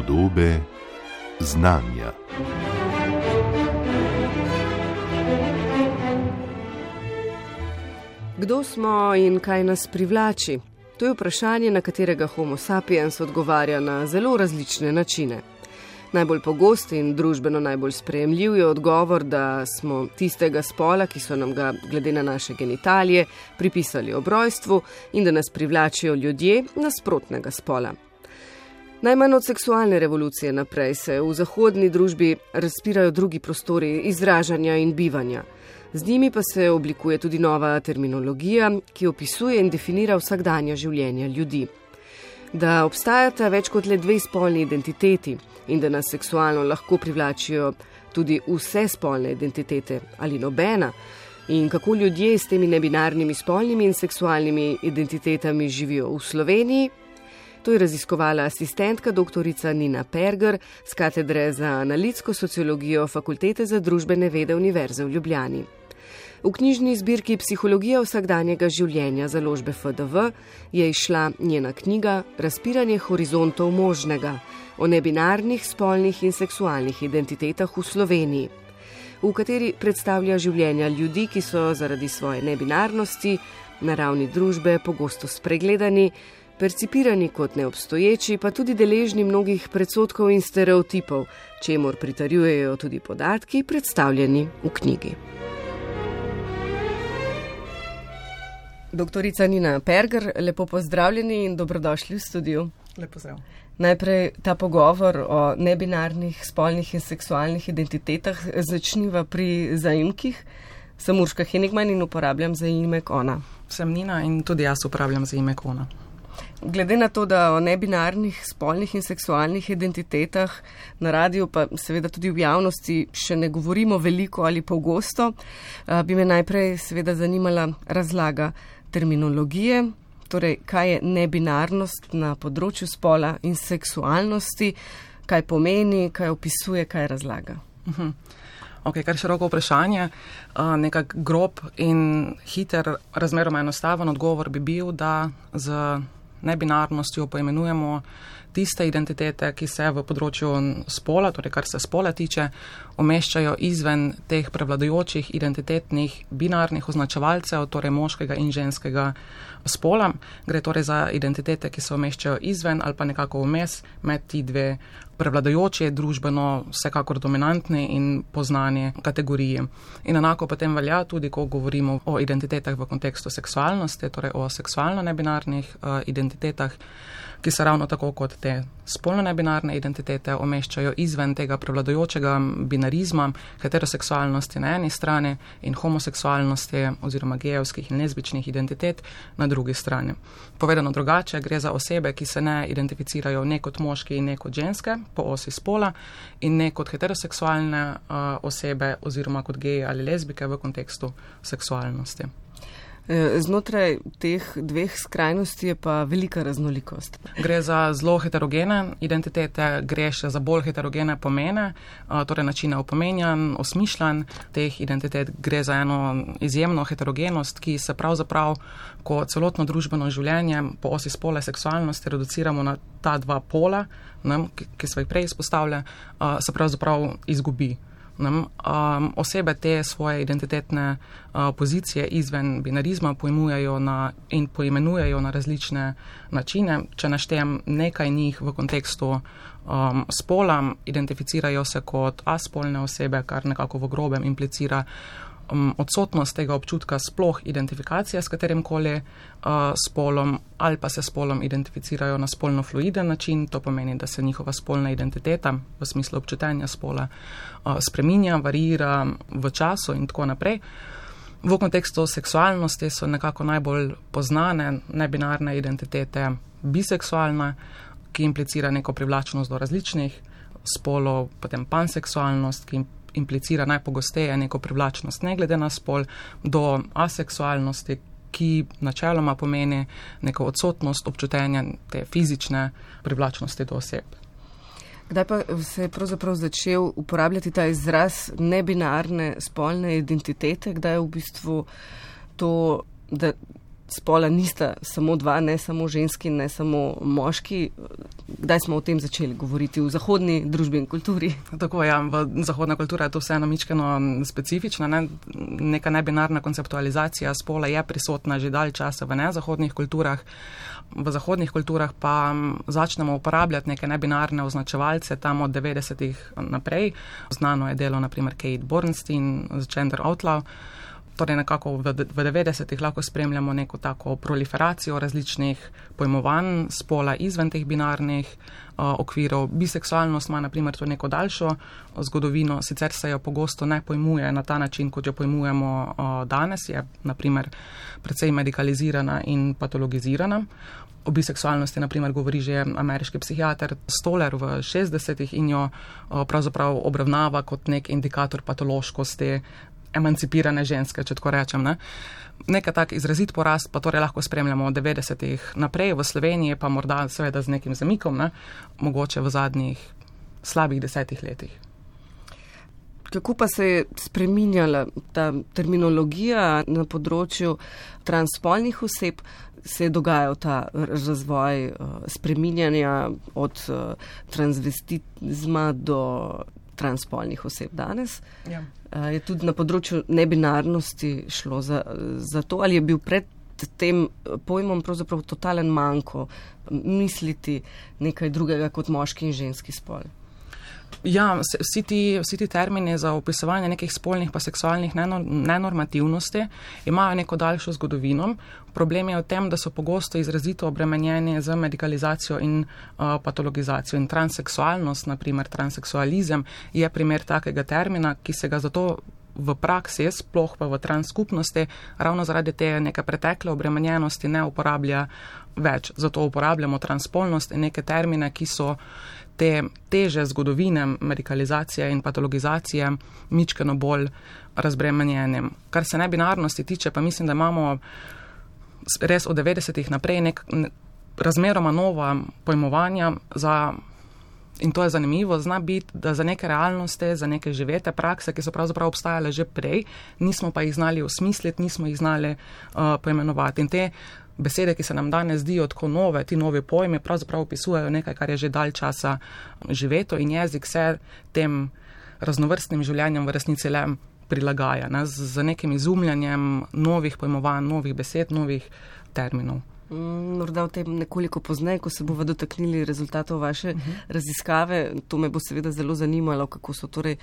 Podobe znanja. Kdo smo in kaj nas privlači? To je vprašanje, na katerega Homo sapiens odgovarja na zelo različne načine. Najbolj pogost in družbeno najbolj sprejemljiv je odgovor, da smo tistega spola, ki so nam ga, glede na naše genitalije, pripisali ob rojstvu in da nas privlačijo ljudje nasprotnega spola. Najmanj od seksualne revolucije naprej se v zahodni družbi razpirajo drugi prostori izražanja in bivanja. Z njimi pa se oblikuje tudi nova terminologija, ki opisuje in definira vsakdanja življenja ljudi. Da obstajata več kot le dve spolni identiteti in da nas seksualno lahko privlačijo tudi vse spolne identitete ali nobena, in kako ljudje s temi nebinarnimi spolnimi in seksualnimi identitetami živijo v Sloveniji. To je raziskovala asistentka dr. Nina Perger z katedre za analitsko sociologijo Fakultete za družbene vede Univerze v Ljubljani. V knjižni zbirki Psihologija vsakdanjega življenja založbe FDV je išla njena knjiga Razpiranje horizontov možnega o nebinarnih spolnih in seksualnih identitetah v Sloveniji, v kateri predstavlja življenja ljudi, ki so zaradi svoje nebinarnosti na ravni družbe pogosto spregledani, percipirani kot neobstoječi, pa tudi deležni mnogih predsotkov in stereotipov, čemor pritarjujejo tudi podatki predstavljeni v knjigi. Doktorica Nina Perger, lepo pozdravljeni in dobrodošli v studiu. Lepo zdrav. Najprej ta pogovor o nebinarnih spolnih in seksualnih identitetah začniva pri zaimkih. Sem Urška Henigman in uporabljam zaimek ona. Sem Nina in tudi jaz uporabljam zaimek ona. Glede na to, da o nebinarnih spolnih in seksualnih identitetah na radiju, pa seveda tudi v javnosti, še ne govorimo veliko ali pogosto, bi me najprej seveda zanimala razlaga terminologije, torej kaj je nebinarnost na področju spola in seksualnosti, kaj pomeni, kaj opisuje, kaj razlaga. Uh -huh. Ok, kar široko vprašanje. Nekak grob in hiter, razmeroma enostaven odgovor bi bil, da z nebinarnostjo poimenujemo tiste identitete, ki se v področju spola, torej kar se spola tiče, umeščajo izven teh prevladojočih identitetnih binarnih označevalcev, torej moškega in ženskega spola. Gre torej za identitete, ki se umeščajo izven ali pa nekako vmes med ti dve prevladojoči, družbeno vsekakor dominantni in poznani kategoriji. In enako potem velja tudi, ko govorimo o identitetah v kontekstu seksualnosti, torej o seksualno nebinarnih uh, identitetah ki se ravno tako kot te spolno nebinarne identitete omeščajo izven tega prevladojočega binarizma heteroseksualnosti na eni strani in homoseksualnosti oziroma gejevskih in lezbičnih identitet na drugi strani. Povedano drugače, gre za osebe, ki se ne identificirajo ne kot moški in ne kot ženske po osi spola in ne kot heteroseksualne uh, osebe oziroma kot geje ali lezbike v kontekstu seksualnosti. Eh, znotraj teh dveh skrajnosti je pa velika raznolikost. Gre za zelo heterogene identitete, gre še za bolj heterogene pomene, eh, torej načine opomenjan, osmišljan teh identitet. Gre za eno izjemno heterogenost, ki se pravzaprav, ko celotno družbeno življenje po osi spole seksualnosti reduciramo na ta dva pola, ne, ki so jih prej izpostavljali, eh, se pravzaprav izgubi um, osebe te svoje identitetne uh, pozicije izven binarizma pojmujejo na, in poimenujejo na različne načine. Če naštejem nekaj njih v kontekstu um, spola, identificirajo se kot aspolne osebe, kar nekako v grobem implicira um, odsotnost tega občutka sploh identifikacije s katerim koli uh, spolom ali pa se spolom identificirajo na spolno fluiden način, to pomeni, da se njihova spolna identiteta v smislu občutenja spola uh, spreminja, varira v času in tako naprej. V kontekstu seksualnosti so nekako najbolj poznane nebinarne identitete biseksualna, ki implicira neko privlačnost do različnih spolov, potem panseksualnost, ki implicira najpogosteje neko privlačnost, ne glede na spol, do aseksualnosti, ki načeloma pomeni neko odsotnost občutenja te fizične privlačnosti do oseb. Kdaj pa se je pravzaprav začel uporabljati ta izraz nebinarne spolne identitete, kdaj je v bistvu to, da spola nista samo dva, ne samo ženski, ne samo moški. Kdaj smo o tem začeli govoriti v zahodni družbi in kulturi? Tako je, ja, zahodna kultura je to vseeno mičkeno specifično. Ne? Neka nebinarna konceptualizacija spola je prisotna že dalj časa v nezahodnih kulturah. V zahodnih kulturah pa začnemo uporabljati neke nebinarne označevalce tam od 90-ih naprej. Znano je delo naprimer Kate Bornstein z Gender Outlaw torej nekako v, v 90-ih lahko spremljamo neko tako proliferacijo različnih pojmovanj spola izven teh binarnih uh, okvirov. Biseksualnost ima naprimer to neko daljšo zgodovino, sicer se jo pogosto ne pojmuje na ta način, kot jo pojmujemo uh, danes, je naprimer precej medikalizirana in patologizirana. O biseksualnosti, naprimer, govori že ameriški psihiater Stoller v 60-ih in jo pravzaprav obravnava kot nek indikator patološkosti emancipirane ženske, če tako rečem. Ne? Nekaj tak izrazit porast pa torej lahko spremljamo od 90-ih naprej, v Sloveniji pa morda seveda z nekim zamikom, ne? mogoče v zadnjih slabih desetih letih. Kako pa se je spreminjala ta terminologija na področju transspolnih oseb, se je dogajal ta razvoj uh, spreminjanja od uh, transvestizma do transspolnih oseb danes? Ja. Uh, je tudi na področju nebinarnosti šlo za, za to, ali je bil pred tem pojmom pravzaprav totalen manjko misliti nekaj drugega kot moški in ženski spol? Ja, vsi ti, vsi ti termini za opisovanje nekih spolnih pa seksualnih nenormativnosti imajo neko daljšo zgodovino. Problem je v tem, da so pogosto izrazito obremenjeni z medikalizacijo in uh, patologizacijo. In transseksualnost, naprimer transseksualizem, je primer takega termina, ki se ga zato v praksi, sploh pa v transskupnosti, ravno zaradi te neke pretekle obremenjenosti ne uporablja več. Zato uporabljamo transpolnost in neke termine, ki so te teže zgodovine medikalizacije in patologizacije mičkeno bolj razbremenjenim. Kar se nebinarnosti tiče, pa mislim, da imamo res od 90-ih naprej nek, nek razmeroma nova pojmovanja za. In to je zanimivo, zna biti, da za neke realnosti, za neke živete prakse, ki so pravzaprav obstajale že prej, nismo pa jih znali osmisliti, nismo jih znali uh, poimenovati. In te besede, ki se nam danes zdijo tako nove, ti novi pojmi, pravzaprav opisujejo nekaj, kar je že dalj časa živeto in jezik se tem raznovrstnim življenjem v resnici le prilagaja, ne, z, z nekim izumljanjem novih pojmovanj, novih besed, novih terminov. Mm, morda o tem nekoliko pozneje, ko se bomo dotaknili rezultatov vaše uh mhm. -huh. raziskave. To me bo seveda zelo zanimalo, kako so torej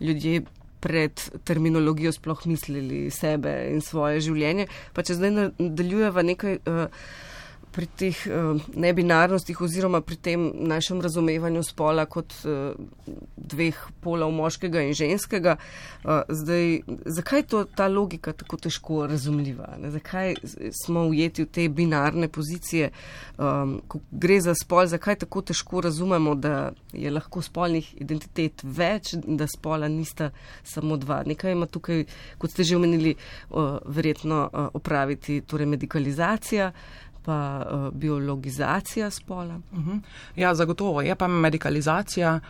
ljudje pred terminologijo sploh mislili sebe in svoje življenje. Pa če zdaj nadaljujeva nekaj. Uh, pri teh uh, nebinarnostih oziroma pri tem našem razumevanju spola kot uh, dveh polov, moškega in ženskega. Uh, zdaj, zakaj je to, ta logika tako težko razumljiva? Ne? Zakaj smo ujeti v te binarne pozicije, um, ko gre za spol, zakaj tako težko razumemo, da je lahko spolnih identitet več, da spola nista samo dva. Nekaj ima tukaj, kot ste že omenili, verjetno opraviti, torej medikalizacija pa uh, biologizacija spola. Uh mhm. -huh. Ja, zagotovo je pa medikalizacija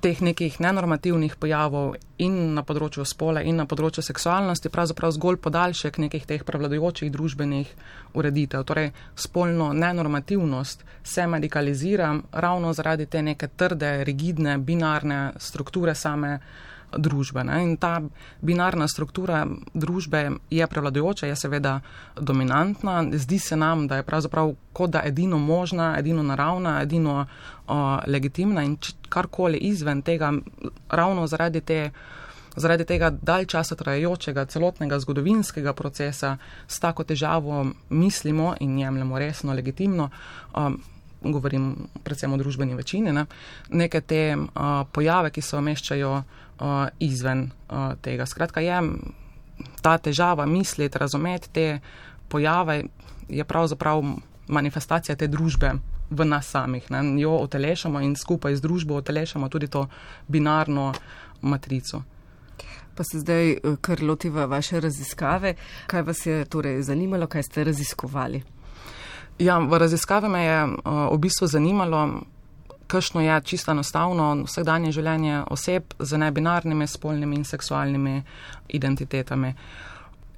teh nekih nenormativnih pojavov in na področju spola in na področju seksualnosti pravzaprav zgolj podaljšek nekih teh prevladujočih družbenih ureditev. Torej, spolno nenormativnost se medikalizira ravno zaradi te neke trde, rigidne, binarne strukture same družbe. Ne? In ta binarna struktura družbe je prevladujoča, je seveda dominantna. Zdi se nam, da je pravzaprav kot da edino možna, edino naravna, edino o, legitimna in karkoli izven tega, ravno zaradi te. Zaradi tega dalj časa trajajočega celotnega zgodovinskega procesa s tako težavo mislimo in jemljemo resno, legitimno, um, govorim predvsem o družbeni večini, ne, neke te uh, pojave, ki se omeščajo uh, izven uh, tega. Skratka, je ta težava misliti, razumeti te pojave, je pravzaprav manifestacija te družbe v nas samih. Ne? Jo otelešamo in skupaj z družbo otelešamo tudi to binarno matrico. Pa se zdaj eh, kar lotiva vaše raziskave. Kaj vas je torej zanimalo, kaj ste raziskovali? Ja, v raziskavi me je uh, v bistvu zanimalo, kakšno je čisto enostavno vsakdanje življenje oseb z nebinarnimi spolnimi in seksualnimi identitetami.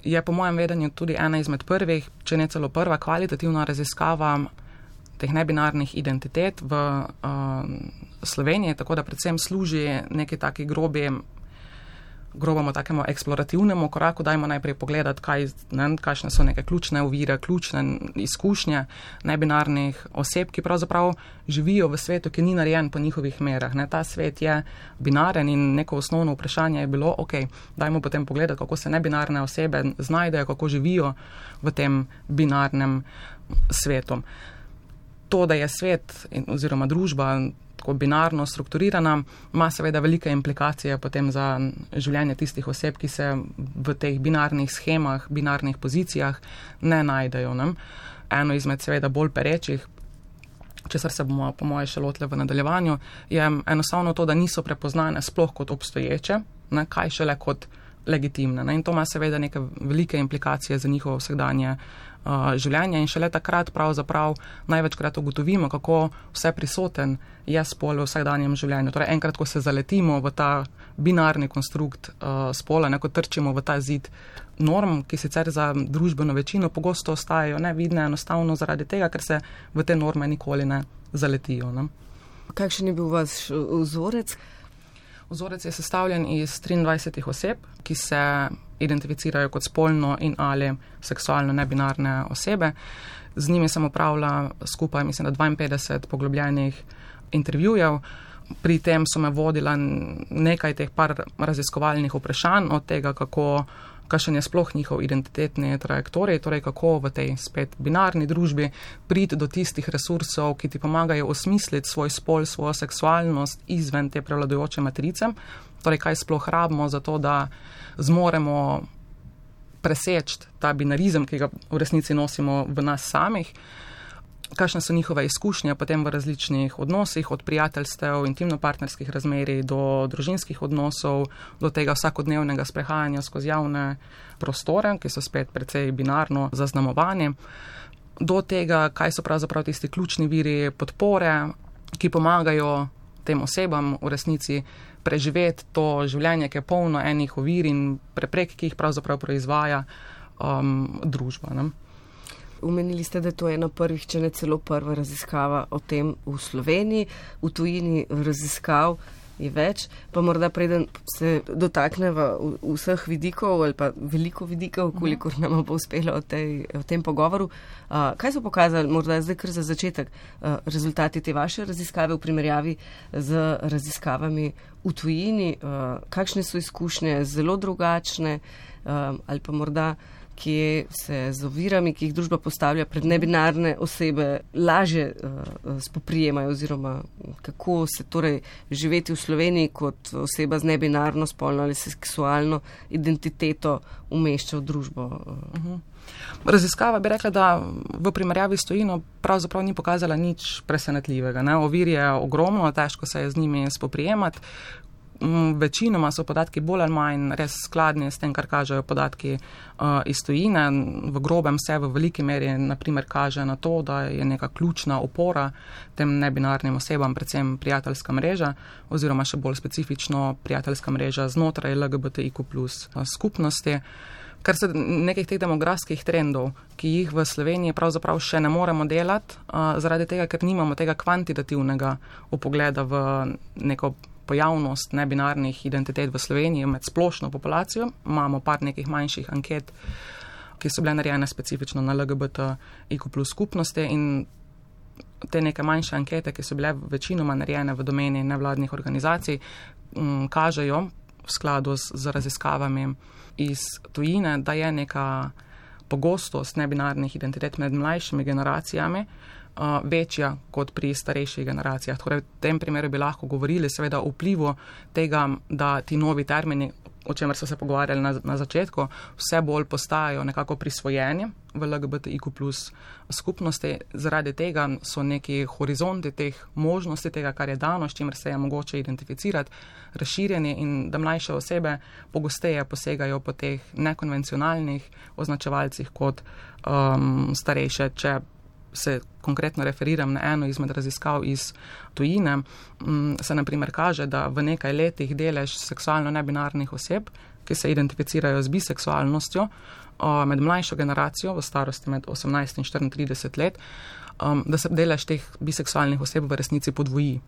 je po mojem vedenju tudi ena izmed prvih, če ne celo prva kvalitativna raziskava teh nebinarnih identitet v uh, Sloveniji, tako da predvsem služi neki taki grobi grobamo takemu eksplorativnemu koraku, dajmo najprej pogledati, kaj, ne, kakšne so neke ključne ovire, ključne izkušnje nebinarnih oseb, ki pravzaprav živijo v svetu, ki ni narejen po njihovih merah. Ne. Ta svet je binaren in neko osnovno vprašanje je bilo, ok, dajmo potem pogledati, kako se nebinarne osebe znajdejo, kako živijo v tem binarnem svetu. To, da je svet oziroma družba tako binarno strukturirana, ima seveda velike implikacije potem za življenje tistih oseb, ki se v teh binarnih schemah, binarnih pozicijah ne najdejo. Ne? Eno izmed seveda bolj perečih, česar se bomo po moje še lotili v nadaljevanju, je enostavno to, da niso prepoznane sploh kot obstoječe, ne? kaj šele kot legitimne. Ne? In to ima seveda neke velike implikacije za njihovo vsakdanje uh, življenja in šele takrat pravzaprav največkrat ugotovimo, kako vse prisoten je spol v vsakdanjem življenju. Torej, enkrat, ko se zaletimo v ta binarni konstrukt uh, spola, neko trčimo v ta zid norm, ki sicer za družbeno večino pogosto ostajajo nevidne, enostavno zaradi tega, ker se v te norme nikoli ne zaletijo. Ne? Kakšen je bil vaš vzorec? Vzorec je sestavljen iz 23 oseb, ki se identificirajo kot spolno in ali seksualno nebinarne osebe. Z njimi sem upravila skupaj, mislim, da 52 poglobljenih intervjujev. Pri tem so me vodila nekaj teh par raziskovalnih vprašanj od tega, kako kakšen je sploh njihov identitetni trajektorij, torej kako v tej spet binarni družbi priti do tistih resursov, ki ti pomagajo osmisliti svoj spol, svojo seksualnost izven te prevladujoče matrice, torej kaj sploh rabimo za to, da zmoremo preseči ta binarizem, ki ga v resnici nosimo v nas samih. Kakšne so njihove izkušnje potem v različnih odnosih, od prijateljstev, intimno-partnerskih razmerij do družinskih odnosov, do tega vsakodnevnega sprehajanja skozi javne prostore, ki so spet precej binarno zaznamovani, do tega, kaj so pravzaprav tisti ključni viri podpore, ki pomagajo tem osebam v resnici preživeti to življenje, ki je polno enih ovir in preprek, ki jih pravzaprav proizvaja um, družba. Ne? Umenili ste, da je to ena prvih, če ne celo prva raziskava o tem v Sloveniji, v tujini raziskav je več, pa morda preden se dotakneva vseh vidikov ali pa veliko vidikov, kolikor nam bo uspelo o, tej, o tem pogovoru. Uh, kaj so pokazali, morda zdaj kar za začetek, uh, rezultati te vaše raziskave v primerjavi z raziskavami v tujini, uh, kakšne so izkušnje zelo drugačne uh, ali pa morda kje se z ovirami, ki jih družba postavlja pred nebinarne osebe, lažje uh, spoprijemajo oziroma kako se torej živeti v Sloveniji kot oseba z nebinarno spolno ali seksualno identiteto umešča v družbo. Uh. Raziskava bi rekla, da v primerjavi s tojino pravzaprav ni pokazala nič presenetljivega. Ne? Ovir je ogromno, težko se je z njimi spoprijemati. Večinoma so podatki bolj ali manj res skladni s tem, kar kažejo podatki uh, iz tujine. V grobem se v veliki meri naprimer kaže na to, da je neka ključna opora tem nebinarnim osebam, predvsem prijateljska mreža oziroma še bolj specifično prijateljska mreža znotraj LGBTIQ plus uh, skupnosti. Kar se nekih teh demografskih trendov, ki jih v Sloveniji pravzaprav še ne moremo delati, uh, zaradi tega, ker nimamo tega kvantitativnega upogleda v neko pojavnost nebinarnih identitet v Sloveniji med splošno populacijo. Imamo par nekih manjših anket, ki so bile narejene specifično na LGBTIQ plus skupnosti in te neke manjše ankete, ki so bile večinoma narejene v domeni nevladnih organizacij, m, kažejo v skladu z, z raziskavami iz tujine, da je neka pogostost nebinarnih identitet med mlajšimi generacijami večja kot pri starejših generacijah. Torej, v tem primeru bi lahko govorili seveda o vplivu tega, da ti novi termini, o čemer so se pogovarjali na, na začetku, vse bolj postajajo nekako prisvojeni v LGBTIQ plus skupnosti. Zaradi tega so neki horizonti teh možnosti, tega, kar je dano, s čimer se je mogoče identificirati, razširjeni in da mlajše osebe pogosteje posegajo po teh nekonvencionalnih označevalcih kot um, starejše, če se konkretno referiram na eno izmed raziskav iz tujine, mm, se naprimer kaže, da v nekaj letih delež seksualno nebinarnih oseb ki se identificirajo z biseksualnostjo, med mlajšo generacijo v starosti med 18 in 34 let, da se delež teh biseksualnih oseb v resnici podvoji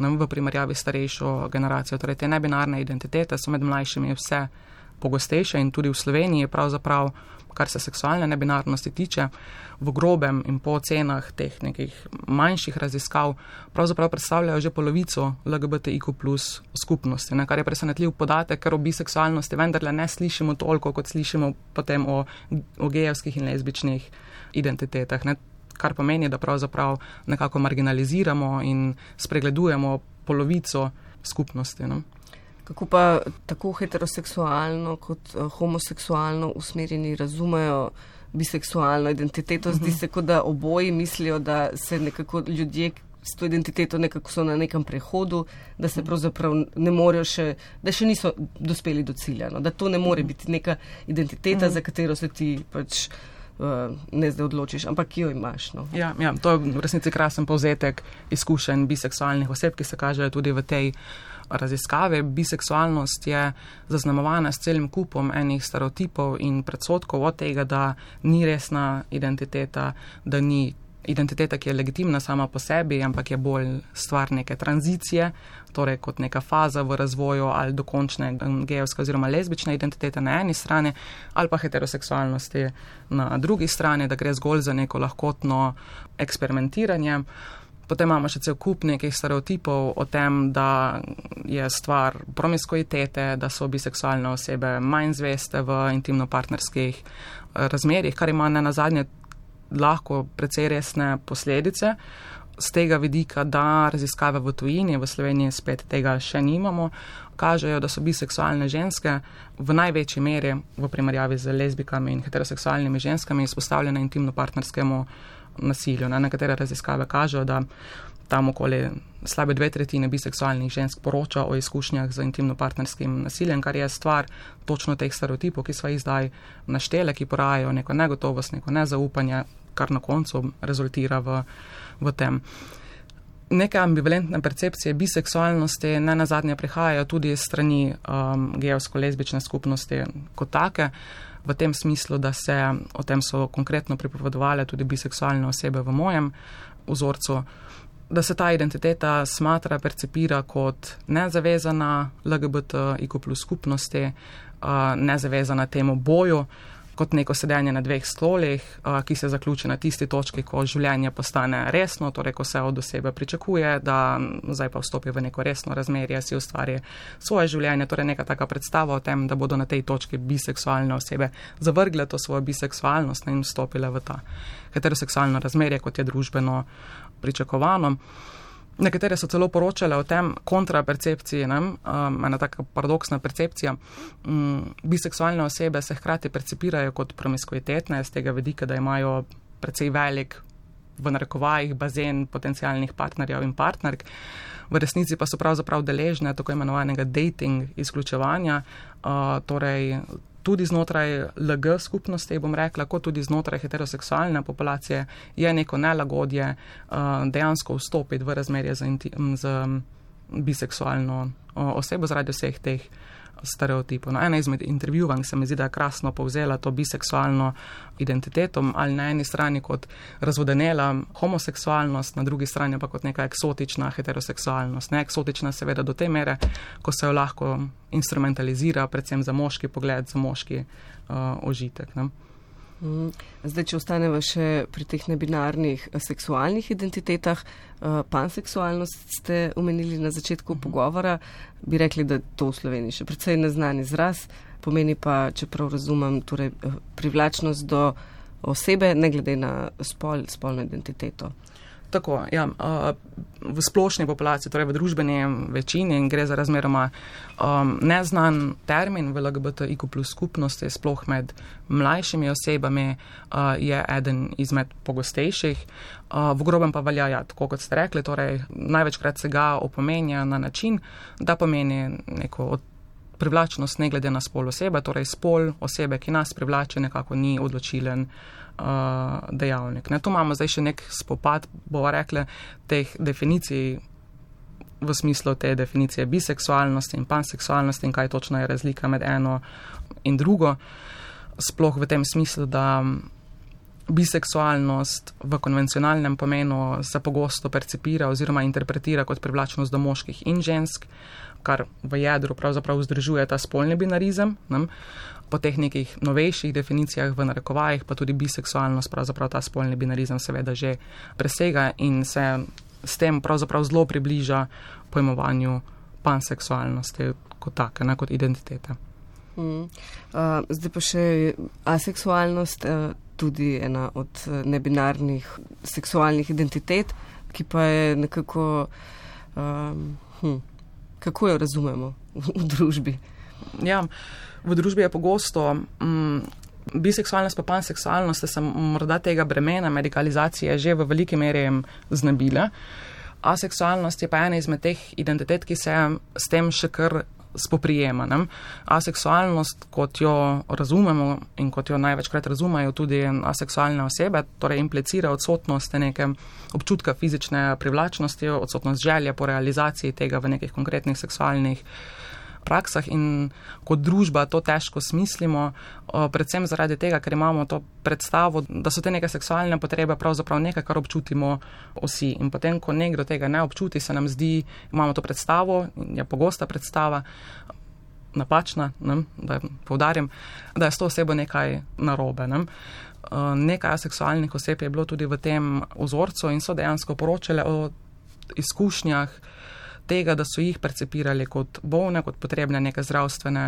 v primerjavi s starejšo generacijo. Torej, te nebinarne identitete so med mlajšimi vse pogostejše in tudi v Sloveniji pravzaprav, kar se seksualne nebinarnosti tiče, v grobem in po ocenah teh nekih manjših raziskav, pravzaprav predstavljajo že polovico LGBTIQ plus skupnosti, ne, kar je presenetljiv podatek, ker o biseksualnosti vendarle ne slišimo toliko, kot slišimo potem o, o gejevskih in lezbičnih identitetah. Ne kar pomeni, da pravzaprav nekako marginaliziramo in spregledujemo polovico skupnosti. No? Kako pa tako heteroseksualno kot uh, homoseksualno usmerjeni razumejo biseksualno identiteto? Zdi uh mhm. -huh. se, kot da oboji mislijo, da se nekako ljudje s to identiteto nekako so na nekem prehodu, da se pravzaprav ne morejo še, da še niso dospeli do cilja. No? Da to ne more mhm. biti neka identiteta, uh -huh. za katero se ti pač. Eh, ne zdaj odločiš, ampak jo imaš. No. Ja, ja, to je v resnici krasen povzetek izkušenj biseksualnih oseb, ki se kažejo tudi v tej raziskavi. Biseksualnost je zaznamovana s celim kupom enih stereotipov in predsotkov od tega, da ni resna identiteta, da ni identiteta, ki je legitimna sama po sebi, ampak je bolj stvar neke tranzicije, torej kot neka faza v razvoju ali dokončne gejovske oziroma lezbične identitete na eni strani, ali pa heteroseksualnosti na drugi strani, da gre zgolj za neko lahkotno eksperimentiranje. Potem imamo še cel kup nekih stereotipov o tem, da je stvar promiskuitete, da so biseksualne osebe manj zveste v intimno-partnerskih eh, razmerjih, kar ima ne na zadnje lahko precej resne posledice. Z tega vidika, da raziskave v tujini, v Sloveniji spet tega še nimamo, kažejo, da so biseksualne ženske v največji meri v primerjavi z lezbikami in heteroseksualnimi ženskami izpostavljene intimno-partnerskemu nasilju. Na nekatere raziskave kažejo, da tam okoli slabe dve tretjine biseksualnih žensk poroča o izkušnjah z intimno-partnerskim nasiljem, kar je stvar točno teh stereotipov, ki so jih zdaj naštele, ki porajajo neko negotovost, neko nezaupanje, kar na koncu rezultira v, v tem. Neke ambivalentne percepcije biseksualnosti ne na zadnje prihajajo tudi strani um, gejovsko-lezbične skupnosti kot take, v tem smislu, da se o tem so konkretno pripovedovali tudi biseksualne osebe v mojem vzorcu, da se ta identiteta smatra, percepira kot nezavezana LGBT-IQ plus skupnosti, nezavezana temu boju kot neko sedenje na dveh stolih, ki se zaključi na tisti točki, ko življenje postane resno, torej ko se od osebe pričakuje, da zdaj pa vstopi v neko resno razmerje, si ustvari svoje življenje, torej neka taka predstava o tem, da bodo na tej točki biseksualne osebe zavrgle to svojo biseksualnost in vstopile v ta heteroseksualno razmerje, kot je družbeno pričakovano. Nekatere so celo poročale o tem kontrapercepciji, ne? um, ena taka paradoksna percepcija. Um, biseksualne osebe se hkrati percepirajo kot promiskuitetne z tega vedika, da imajo precej velik, v narekovajih, bazen potencijalnih partnerjev in partnerk. V resnici pa so pravzaprav deležne tako imenovanega dating izključevanja, uh, torej tudi znotraj LG skupnosti, bom rekla, kot tudi znotraj heteroseksualne populacije, je neko nelagodje uh, dejansko vstopiti v razmerje z, z biseksualno osebo zaradi vseh teh stereotipov. No, ena izmed intervjuvanj se mi zdi, da je krasno povzela to biseksualno identiteto, ali na eni strani kot razvodenela homoseksualnost, na drugi strani pa kot neka eksotična heteroseksualnost. Ne eksotična seveda do te mere, ko se jo lahko instrumentalizira, predvsem za moški pogled, za moški uh, ožitek. Ne. Mhm. Zdaj, če ostanemo še pri teh nebinarnih eh, seksualnih identitetah, eh, panseksualnost ste omenili na začetku mhm. pogovora, bi rekli, da to v Sloveniji še precej neznan izraz, pomeni pa, čeprav razumem, torej eh, privlačnost do osebe, ne glede na spol, spolno identiteto. Tako, ja, v splošni populaciji, torej v družbeni večini, gre za razmeroma um, neznan termin v LGBTIQ plus skupnosti, sploh med mlajšimi osebami, uh, je eden izmed pogostejših. Uh, v grobem pa velja, ja, tako kot ste rekli, torej največkrat se ga opomenja na način, da pomeni neko od privlačnost ne glede na spol osebe, torej spol osebe, ki nas privlači, nekako ni odločilen uh, dejavnik. Ne, tu imamo zdaj še nek spopad, bova rekla, teh definicij v smislu te definicije biseksualnosti in panseksualnosti in kaj točno je razlika med eno in drugo. Sploh v tem smislu, da biseksualnost v konvencionalnem pomenu se pogosto percepira oziroma interpretira kot privlačnost do moških in žensk, kar v jedru pravzaprav vzdržuje ta spolni binarizem. Ne? Po teh nekih novejših definicijah v narekovajih pa tudi biseksualnost pravzaprav ta spolni binarizem seveda že presega in se s tem pravzaprav zelo približa pojmovanju panseksualnosti kot take, ne kot identitete. Mm. Uh, zdaj pa še aseksualnost, uh, tudi ena od nebinarnih seksualnih identitet, ki pa je nekako, um, hm, kako jo razumemo v, v družbi. Ja, v družbi je pogosto. Um, Biseksualnost pa panseksualnost se morda tega bremena medikalizacije že v veliki meri znebile. Aseksualnost je pa ena izmed teh identitet, ki se s tem še kar spoprijema. Ne? Aseksualnost, kot jo razumemo in kot jo največkrat razumejo tudi aseksualne osebe, torej implicira odsotnost neke občutka fizične privlačnosti, odsotnost želje po realizaciji tega v nekih konkretnih seksualnih praksah in kot družba to težko smislimo, predvsem zaradi tega, ker imamo to predstavo, da so te neke seksualne potrebe pravzaprav nekaj, kar občutimo vsi. In potem, ko nekdo tega ne občuti, se nam zdi, imamo to predstavo, je pogosta predstava. Napačna, ne, da povdarim, da je s to osebo nekaj narobe. Ne. Nekaj seksualnih oseb je bilo tudi v tem vzorcu in so dejansko poročale o izkušnjah, tega, da so jih percepirali kot bolne, kot potrebne neke zdravstvene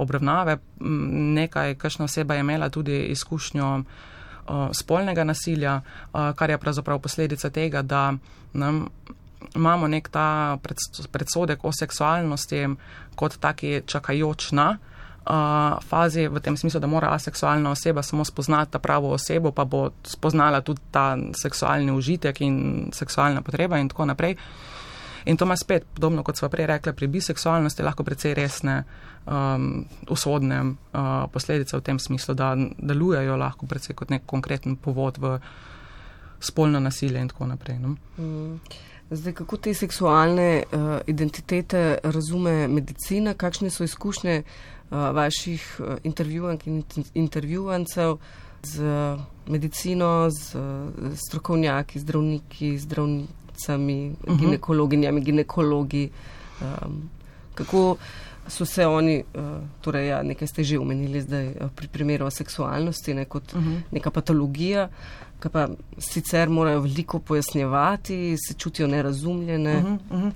obravnave. Nekaj, kakšna oseba je imela tudi izkušnjo spolnega nasilja, kar je pravzaprav posledica tega, da nam. Imamo nek ta predsodek o seksualnosti kot taki čakajoč na uh, fazi, v tem smislu, da mora aseksualna oseba samo spoznati ta pravo osebo, pa bo spoznala tudi ta seksualni užitek in seksualna potreba in tako naprej. Uh, In to ima spet, podobno kot smo prej rekli, pri biseksualnosti lahko precej resne um, usodne uh, posledice v tem smislu, da delujejo lahko precej kot nek konkreten povod v spolno nasilje in tako naprej. No? Mm. Zdaj, kako te seksualne uh, identitete razume medicina, kakšne so izkušnje uh, vaših uh, intervjuvank in intervjuvancev z uh, medicino, z uh, strokovnjaki, zdravniki, zdravniki? Ginekologinjami, uh. -huh. ginekologinjami, ginekologi. Um, kako so se oni, uh, torej, ja, nekaj ste že omenili zdaj uh, pri primeru seksualnosti, ne, kot uh mhm. -huh. neka patologija, ki pa sicer morajo veliko pojasnjevati, se čutijo nerazumljene. Uh -huh, uh -huh.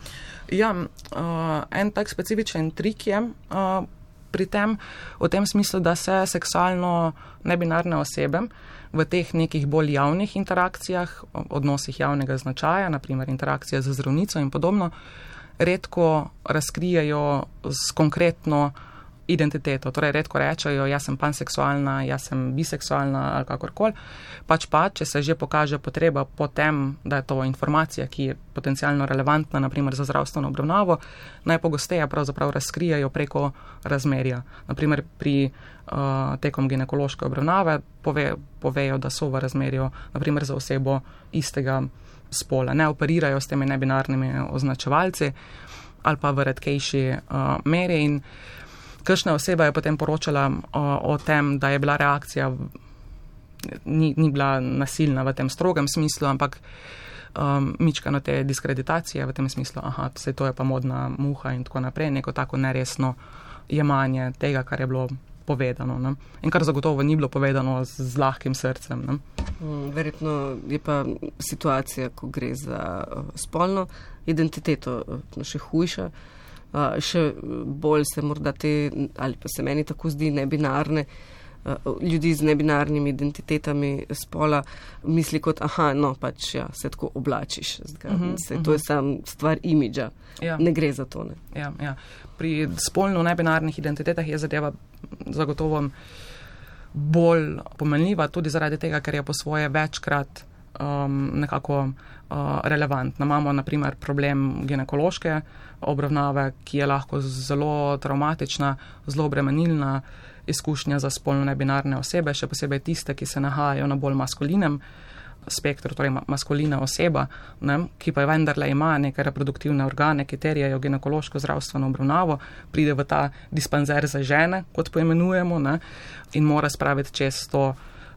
Ja, uh, en tak specifičen trik je. Uh, Pri tem, v tem smislu, da se seksualno nebinarne osebe uh, v teh nekih bolj javnih interakcijah, odnosih javnega značaja, naprimer interakcija z zdravnico in podobno, redko razkrijajo s konkretno identiteto. Torej, redko rečejo, jaz sem panseksualna, jaz sem biseksualna ali kakorkoli. Pač pa, če se že pokaže potreba po tem, da je to informacija, ki je potencialno relevantna, naprimer za zdravstveno obravnavo, najpogosteje pravzaprav razkrijajo preko razmerja. Naprimer, pri uh, tekom ginekološke obravnave pove, povejo, da so v razmerju, naprimer za osebo istega spola. Ne operirajo s temi nebinarnimi označevalci ali pa v redkejši uh, meri. In, Kršna oseba je potem poročala o, o tem, da je bila reakcija, ni, ni bila nasilna v tem strogem smislu, ampak um, mičkano te diskreditacije v tem smislu, da se to je pa modna muha in tako naprej, neko tako neresno jemanje tega, kar je bilo povedano. Ne? In kar zagotovo ni bilo povedano z, z lahkim srcem. Ne? Mm, verjetno je pa situacija, ko gre za uh, spolno identiteto, uh, še hujša še bolj se morda te, ali pa se meni tako zdi, nebinarne. Ljudi z nebinarnimi identitetami spola misli kot, aha, no, pač ja, se tako oblačiš. Zdaj, uh -huh, se, uh -huh. To je sam stvar imidža. Ja. Ne gre za to. Ja, ja. Pri spolno nebinarnih identitetah je zadeva zagotovo bolj pomenljiva, tudi zaradi tega, ker je po svoje večkrat um, nekako uh, relevantna. Imamo naprimer problem ginekološke obravnave, ki je lahko zelo traumatična, zelo obremenilna izkušnja za spolno nebinarne osebe, še posebej tiste, ki se nahajajo na bolj maskulinem spektru, torej maskulina oseba, ne, ki pa je vendarle ima neke reproduktivne organe, ki terjajo ginekološko zdravstveno obravnavo, pride v ta dispanzer za žene, kot poimenujemo, ne, in mora spraviti čez to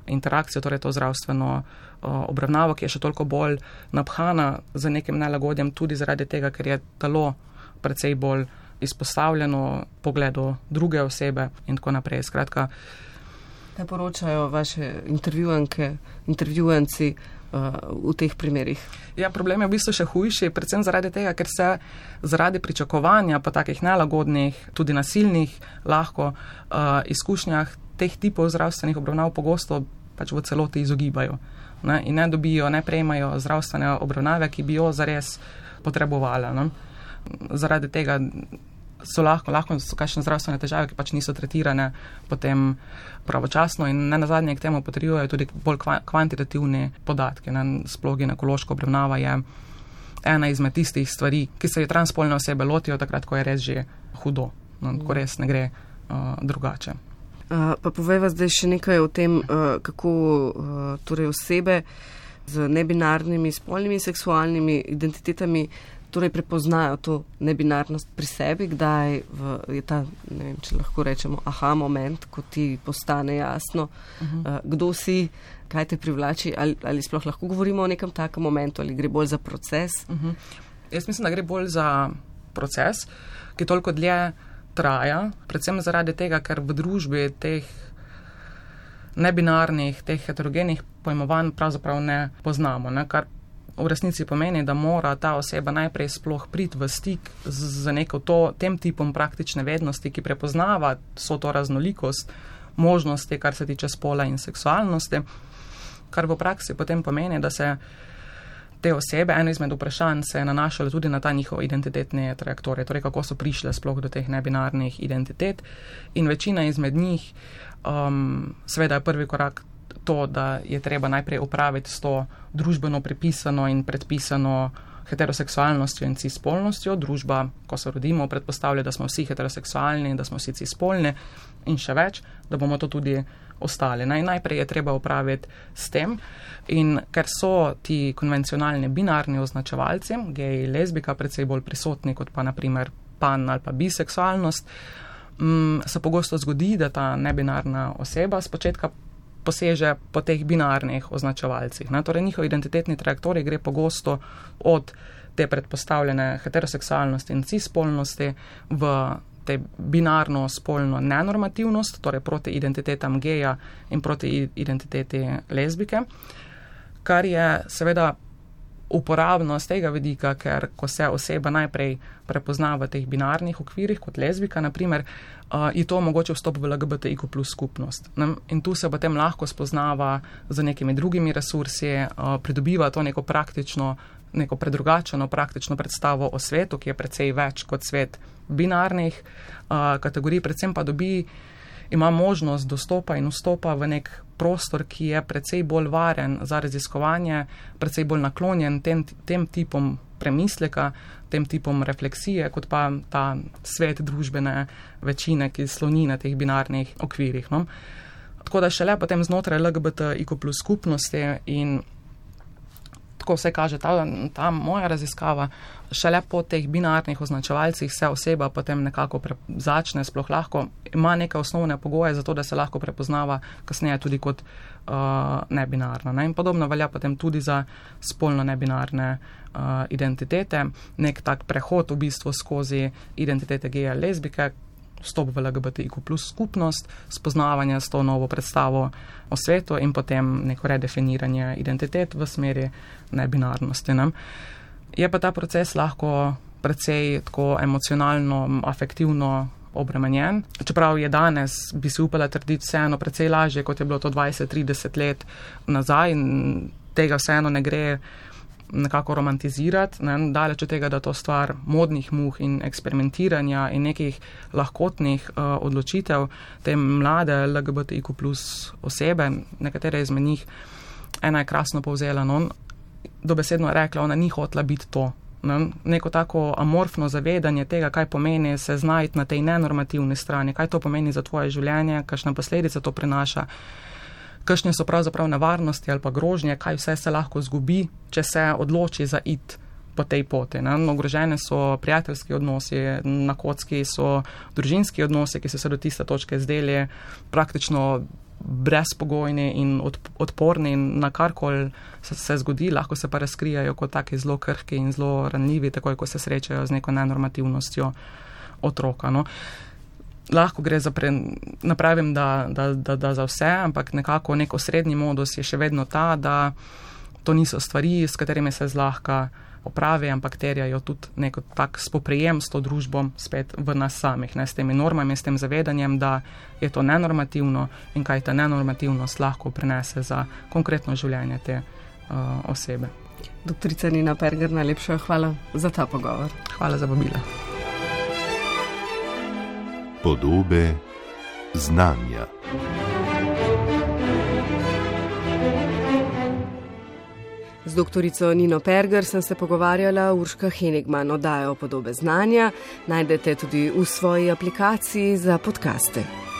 interakcijo, torej to zdravstveno obravnavo, ki je še toliko bolj naphana z nekim nelagodjem, tudi zaradi tega, ker je telo precej bolj izpostavljeno pogledu druge osebe in tako naprej. Skratka, Kaj poročajo vaše intervjuvanke, intervjuvanci uh, v teh primerih? Ja, problem je v bistvu še hujši, predvsem zaradi tega, ker se zaradi pričakovanja po takih nelagodnih, tudi nasilnih, lahko uh, izkušnjah teh tipov zdravstvenih obravnav pogosto pač v celoti izogibajo ne, in ne dobijo, ne prejmajo zdravstvene obravnave, ki bi jo zares potrebovala. Ne. Zaradi tega so lahko, lahko so kakšne zdravstvene težave, ki pač niso tretirane potem pravočasno in ne nazadnje k temu potrjujejo tudi bolj kvantitativni podatki. Sploh ginekološko obravnava je ena izmed tistih stvari, ki se je transpolne osebe lotijo takrat, ko je res že hudo, no, ko res ne gre uh, drugače. Uh, pa povejva zdaj še nekaj o tem, uh, kako uh, torej osebe z nebinarnimi, spolnimi in seksualnimi identitetami torej prepoznajo to nebinarnost pri sebi, kdaj v, je ta, ne vem, če lahko rečemo, aha moment, ko ti postane jasno, uh -huh. uh, kdo si, kaj te privlači, ali, ali sploh lahko govorimo o nekem takem momentu, ali gre bolj za proces. Uh -huh. Jaz mislim, da gre bolj za proces, ki toliko dlje traja, predvsem zaradi tega, ker v družbi teh nebinarnih, teh heterogenih pojmovanj pravzaprav ne poznamo, ne, kar v resnici pomeni, da mora ta oseba najprej sploh priti v stik z neko to, tem tipom praktične vednosti, ki prepoznava so to raznolikost možnosti, kar se tiče spola in seksualnosti, kar v praksi potem pomeni, da se te osebe, eno izmed vprašanj se je nanašalo tudi na ta njihov identitetni trajektorij, torej kako so prišle sploh do teh nebinarnih identitet in večina izmed njih, um, seveda je prvi korak to, da je treba najprej upraviti s to družbeno pripisano in predpisano heteroseksualnostjo in cispolnostjo. Družba, ko se rodimo, predpostavlja, da smo vsi heteroseksualni, da smo vsi cispolni in še več, da bomo to tudi ostali. Naj, najprej je treba upraviti s tem in ker so ti konvencionalni binarni označevalci, gej, lezbika, predvsej bolj prisotni kot pa naprimer pan ali pa biseksualnost, mm, se pogosto zgodi, da ta nebinarna oseba spočetka poseže po teh binarnih označevalcih. Ne? Torej, njihov identitetni trajektorij gre pogosto od te predpostavljene heteroseksualnosti in cispolnosti v te binarno spolno nenormativnost, torej proti identitetam geja in proti identiteti lezbike, kar je seveda uporabno z tega vidika, ker ko se oseba najprej prepozna v teh binarnih okvirih kot lezbika, naprimer, uh, je to mogoče vstop v LGBTIQ plus skupnost. Ne? In tu se potem lahko spoznava z nekimi drugimi resursi, uh, pridobiva to neko praktično, neko predrugačeno praktično predstavo o svetu, ki je precej več kot svet binarnih uh, kategorij, predvsem pa dobi ima možnost dostopa in vstopa v nek prostor, ki je precej bolj varen za raziskovanje, precej bolj naklonjen tem, tem tipom premisleka, tem tipom refleksije, kot pa ta svet družbene večine, ki sloni na teh binarnih okvirih. No? Tako da šele potem znotraj LGBTIQ plus skupnosti in tako vse kaže ta, ta moja raziskava, šele po teh binarnih označevalcih se oseba potem nekako pre, začne, sploh lahko ima neke osnovne pogoje za to, da se lahko prepoznava kasneje tudi kot uh, nebinarna. Ne? In podobno velja potem tudi za spolno nebinarne uh, identitete, nek tak prehod v bistvu skozi identitete geja lezbike, vstop v LGBTIQ plus skupnost, spoznavanje s to novo predstavo o svetu in potem neko redefiniranje identitet v smeri nebinarnosti. Ne? Je pa ta proces lahko precej tako emocionalno, afektivno obremenjen. Čeprav je danes, bi si upala trditi, vseeno precej lažje, kot je bilo to 20-30 let nazaj in tega vseeno ne gre nekako romantizirati, ne, daleč od tega, da to stvar modnih muh in eksperimentiranja in nekih lahkotnih uh, odločitev te mlade LGBTIQ plus osebe, nekatere izmed njih, ena je krasno povzela, no, dobesedno je rekla, ona ni hotla biti to. Ne, neko tako amorfno zavedanje tega, kaj pomeni se znajti na tej nenormativni strani, kaj to pomeni za tvoje življenje, kakšne posledice to prinaša kakšne so pravzaprav nevarnosti ali pa grožnje, kaj vse se lahko zgubi, če se odloči za it po tej poti. Ne. Ogrožene so prijateljski odnosi, na kocki so družinski odnosi, ki so se do tiste točke zdeli praktično brezpogojni in odporni na karkoli se, se zgodi, lahko se pa razkrijajo kot taki zelo krhki in zelo ranljivi, takoj ko se srečajo z neko nenormativnostjo otroka. No. Lahko gre za, pre, napravim, da, da, da, da za vse, ampak nekako neko srednji modus je še vedno ta, da to niso stvari, s katerimi se zlahka opravi, ampak terjajo tudi neko tak spoprijem s to družbo spet v nas samih, ne, s temi normami, s tem zavedanjem, da je to nenormativno in kaj ta nenormativnost lahko prenese za konkretno življenje te uh, osebe. Doktorica Nina Perger, najlepša hvala za ta pogovor. Hvala za vabilo. Podobe znanja. Z doktorico Nino Perger sem se pogovarjala, Urška Henigman oddaja o podobe znanja. Najdete tudi v svoji aplikaciji za podkaste.